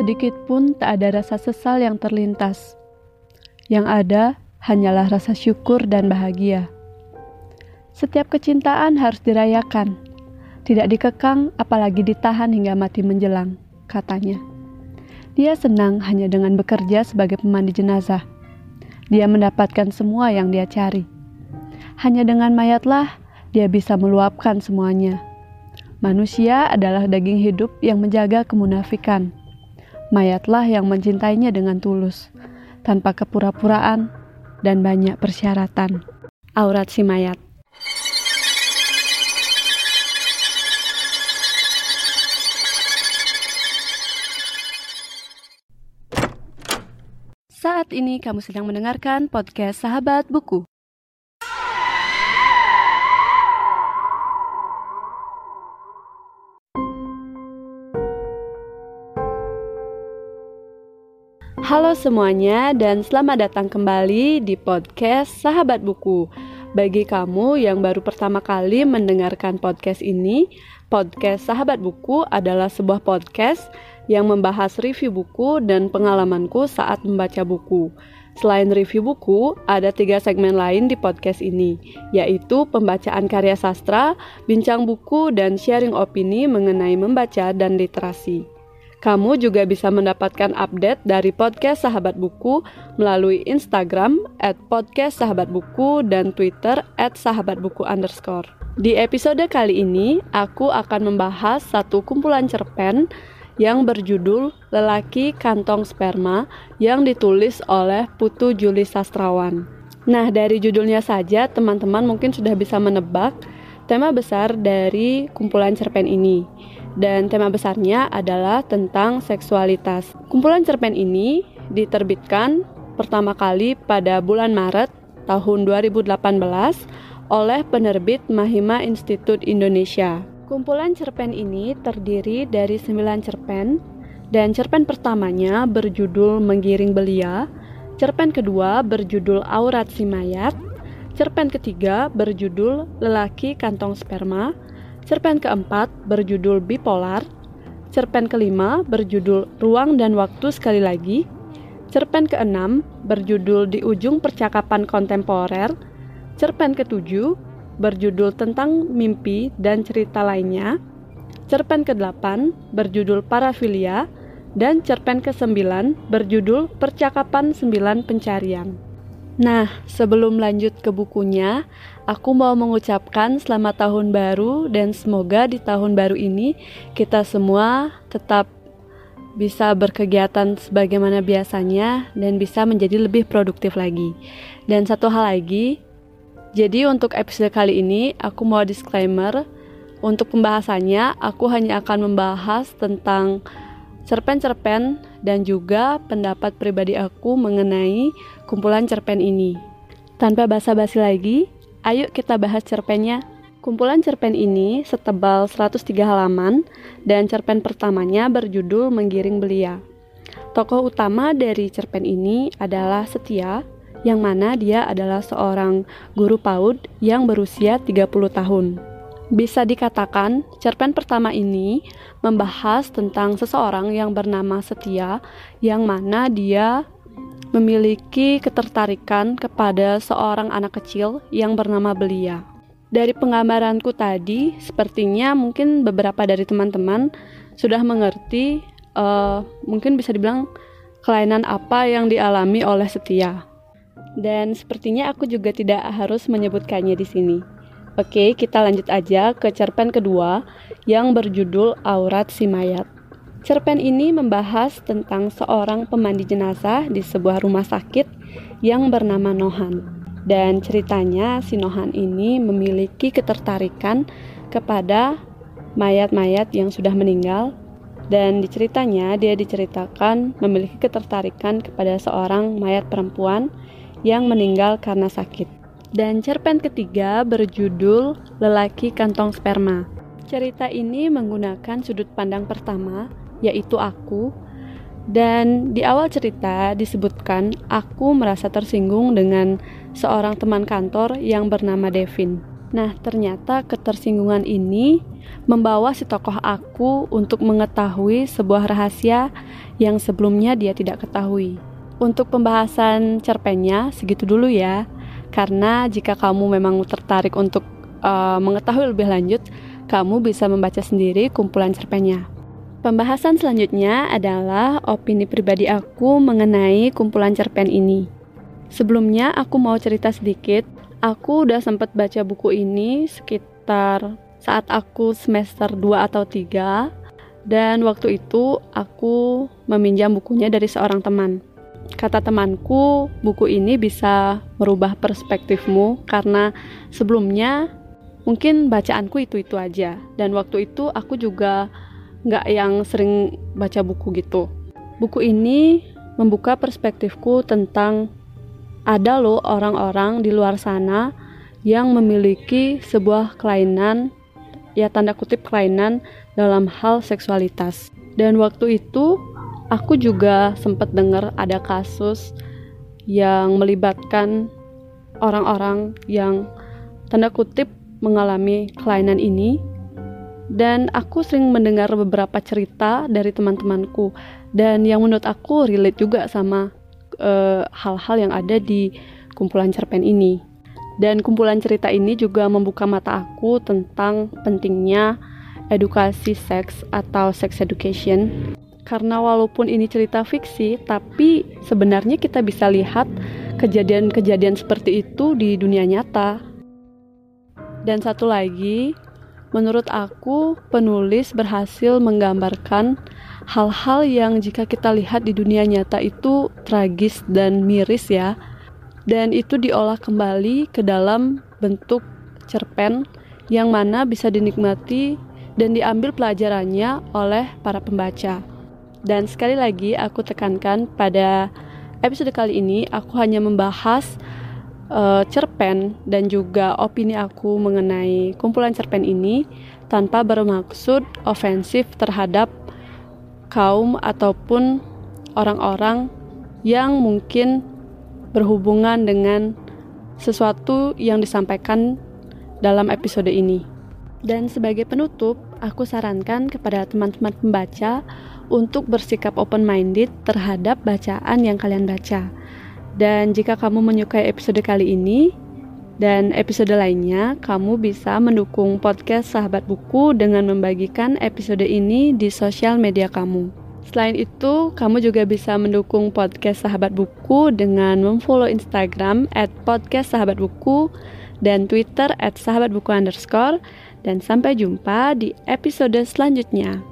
Sedikit pun tak ada rasa sesal yang terlintas. Yang ada hanyalah rasa syukur dan bahagia. Setiap kecintaan harus dirayakan, tidak dikekang apalagi ditahan hingga mati menjelang, katanya. Dia senang hanya dengan bekerja sebagai pemandi jenazah. Dia mendapatkan semua yang dia cari. Hanya dengan mayatlah dia bisa meluapkan semuanya. Manusia adalah daging hidup yang menjaga kemunafikan mayatlah yang mencintainya dengan tulus, tanpa kepura-puraan dan banyak persyaratan. Aurat si mayat. Saat ini kamu sedang mendengarkan podcast Sahabat Buku. Halo semuanya dan selamat datang kembali di podcast Sahabat Buku. Bagi kamu yang baru pertama kali mendengarkan podcast ini, podcast Sahabat Buku adalah sebuah podcast yang membahas review buku dan pengalamanku saat membaca buku. Selain review buku, ada tiga segmen lain di podcast ini, yaitu pembacaan karya sastra, bincang buku, dan sharing opini mengenai membaca dan literasi. Kamu juga bisa mendapatkan update dari podcast Sahabat Buku melalui Instagram at podcast Sahabat Buku dan Twitter at Sahabat Buku underscore. Di episode kali ini, aku akan membahas satu kumpulan cerpen yang berjudul Lelaki Kantong Sperma yang ditulis oleh Putu Juli Sastrawan. Nah, dari judulnya saja teman-teman mungkin sudah bisa menebak tema besar dari kumpulan cerpen ini dan tema besarnya adalah tentang seksualitas. Kumpulan cerpen ini diterbitkan pertama kali pada bulan Maret tahun 2018 oleh penerbit Mahima Institute Indonesia. Kumpulan cerpen ini terdiri dari 9 cerpen dan cerpen pertamanya berjudul Menggiring Belia, cerpen kedua berjudul Aurat Si Mayat, cerpen ketiga berjudul Lelaki Kantong Sperma, Cerpen keempat berjudul Bipolar, cerpen kelima berjudul Ruang dan Waktu sekali lagi, cerpen keenam berjudul Di Ujung Percakapan Kontemporer, cerpen ketujuh berjudul Tentang Mimpi dan Cerita Lainnya, cerpen kedelapan berjudul Parafilia, dan cerpen kesembilan berjudul Percakapan Sembilan Pencarian. Nah, sebelum lanjut ke bukunya, aku mau mengucapkan selamat tahun baru dan semoga di tahun baru ini kita semua tetap bisa berkegiatan sebagaimana biasanya dan bisa menjadi lebih produktif lagi. Dan satu hal lagi, jadi untuk episode kali ini aku mau disclaimer untuk pembahasannya aku hanya akan membahas tentang cerpen-cerpen dan juga pendapat pribadi aku mengenai kumpulan cerpen ini. Tanpa basa-basi lagi, ayo kita bahas cerpennya. Kumpulan cerpen ini setebal 103 halaman dan cerpen pertamanya berjudul Menggiring Belia. Tokoh utama dari cerpen ini adalah Setia, yang mana dia adalah seorang guru PAUD yang berusia 30 tahun. Bisa dikatakan, cerpen pertama ini membahas tentang seseorang yang bernama Setia, yang mana dia memiliki ketertarikan kepada seorang anak kecil yang bernama Belia. Dari penggambaranku tadi, sepertinya mungkin beberapa dari teman-teman sudah mengerti, uh, mungkin bisa dibilang kelainan apa yang dialami oleh Setia. Dan sepertinya aku juga tidak harus menyebutkannya di sini. Oke, kita lanjut aja ke cerpen kedua yang berjudul Aurat Si Mayat. Cerpen ini membahas tentang seorang pemandi jenazah di sebuah rumah sakit yang bernama Nohan. Dan ceritanya si Nohan ini memiliki ketertarikan kepada mayat-mayat yang sudah meninggal dan di ceritanya dia diceritakan memiliki ketertarikan kepada seorang mayat perempuan yang meninggal karena sakit. Dan cerpen ketiga berjudul Lelaki Kantong Sperma. Cerita ini menggunakan sudut pandang pertama, yaitu aku, dan di awal cerita disebutkan aku merasa tersinggung dengan seorang teman kantor yang bernama Devin. Nah, ternyata ketersinggungan ini membawa si tokoh aku untuk mengetahui sebuah rahasia yang sebelumnya dia tidak ketahui. Untuk pembahasan cerpennya segitu dulu ya. Karena jika kamu memang tertarik untuk uh, mengetahui lebih lanjut, kamu bisa membaca sendiri kumpulan cerpennya. Pembahasan selanjutnya adalah opini pribadi aku mengenai kumpulan cerpen ini. Sebelumnya aku mau cerita sedikit. Aku udah sempat baca buku ini sekitar saat aku semester 2 atau 3 dan waktu itu aku meminjam bukunya dari seorang teman. Kata temanku, buku ini bisa merubah perspektifmu karena sebelumnya mungkin bacaanku itu-itu aja dan waktu itu aku juga nggak yang sering baca buku gitu. Buku ini membuka perspektifku tentang ada loh orang-orang di luar sana yang memiliki sebuah kelainan, ya tanda kutip kelainan dalam hal seksualitas. Dan waktu itu aku juga sempat dengar ada kasus yang melibatkan orang-orang yang tanda kutip mengalami kelainan ini dan aku sering mendengar beberapa cerita dari teman-temanku dan yang menurut aku relate juga sama eh, hal-hal uh, yang ada di kumpulan cerpen ini. Dan kumpulan cerita ini juga membuka mata aku tentang pentingnya edukasi seks atau sex education. Karena walaupun ini cerita fiksi, tapi sebenarnya kita bisa lihat kejadian-kejadian seperti itu di dunia nyata. Dan satu lagi, Menurut aku, penulis berhasil menggambarkan hal-hal yang jika kita lihat di dunia nyata itu tragis dan miris ya. Dan itu diolah kembali ke dalam bentuk cerpen yang mana bisa dinikmati dan diambil pelajarannya oleh para pembaca. Dan sekali lagi aku tekankan pada episode kali ini aku hanya membahas uh, cerpen dan juga opini aku mengenai kumpulan cerpen ini tanpa bermaksud ofensif terhadap kaum ataupun orang-orang yang mungkin berhubungan dengan sesuatu yang disampaikan dalam episode ini. Dan sebagai penutup, aku sarankan kepada teman-teman pembaca untuk bersikap open-minded terhadap bacaan yang kalian baca dan jika kamu menyukai episode kali ini dan episode lainnya, kamu bisa mendukung podcast Sahabat Buku dengan membagikan episode ini di sosial media kamu. Selain itu, kamu juga bisa mendukung podcast Sahabat Buku dengan memfollow Instagram at podcast Sahabat Buku dan Twitter at sahabat buku underscore. Dan sampai jumpa di episode selanjutnya.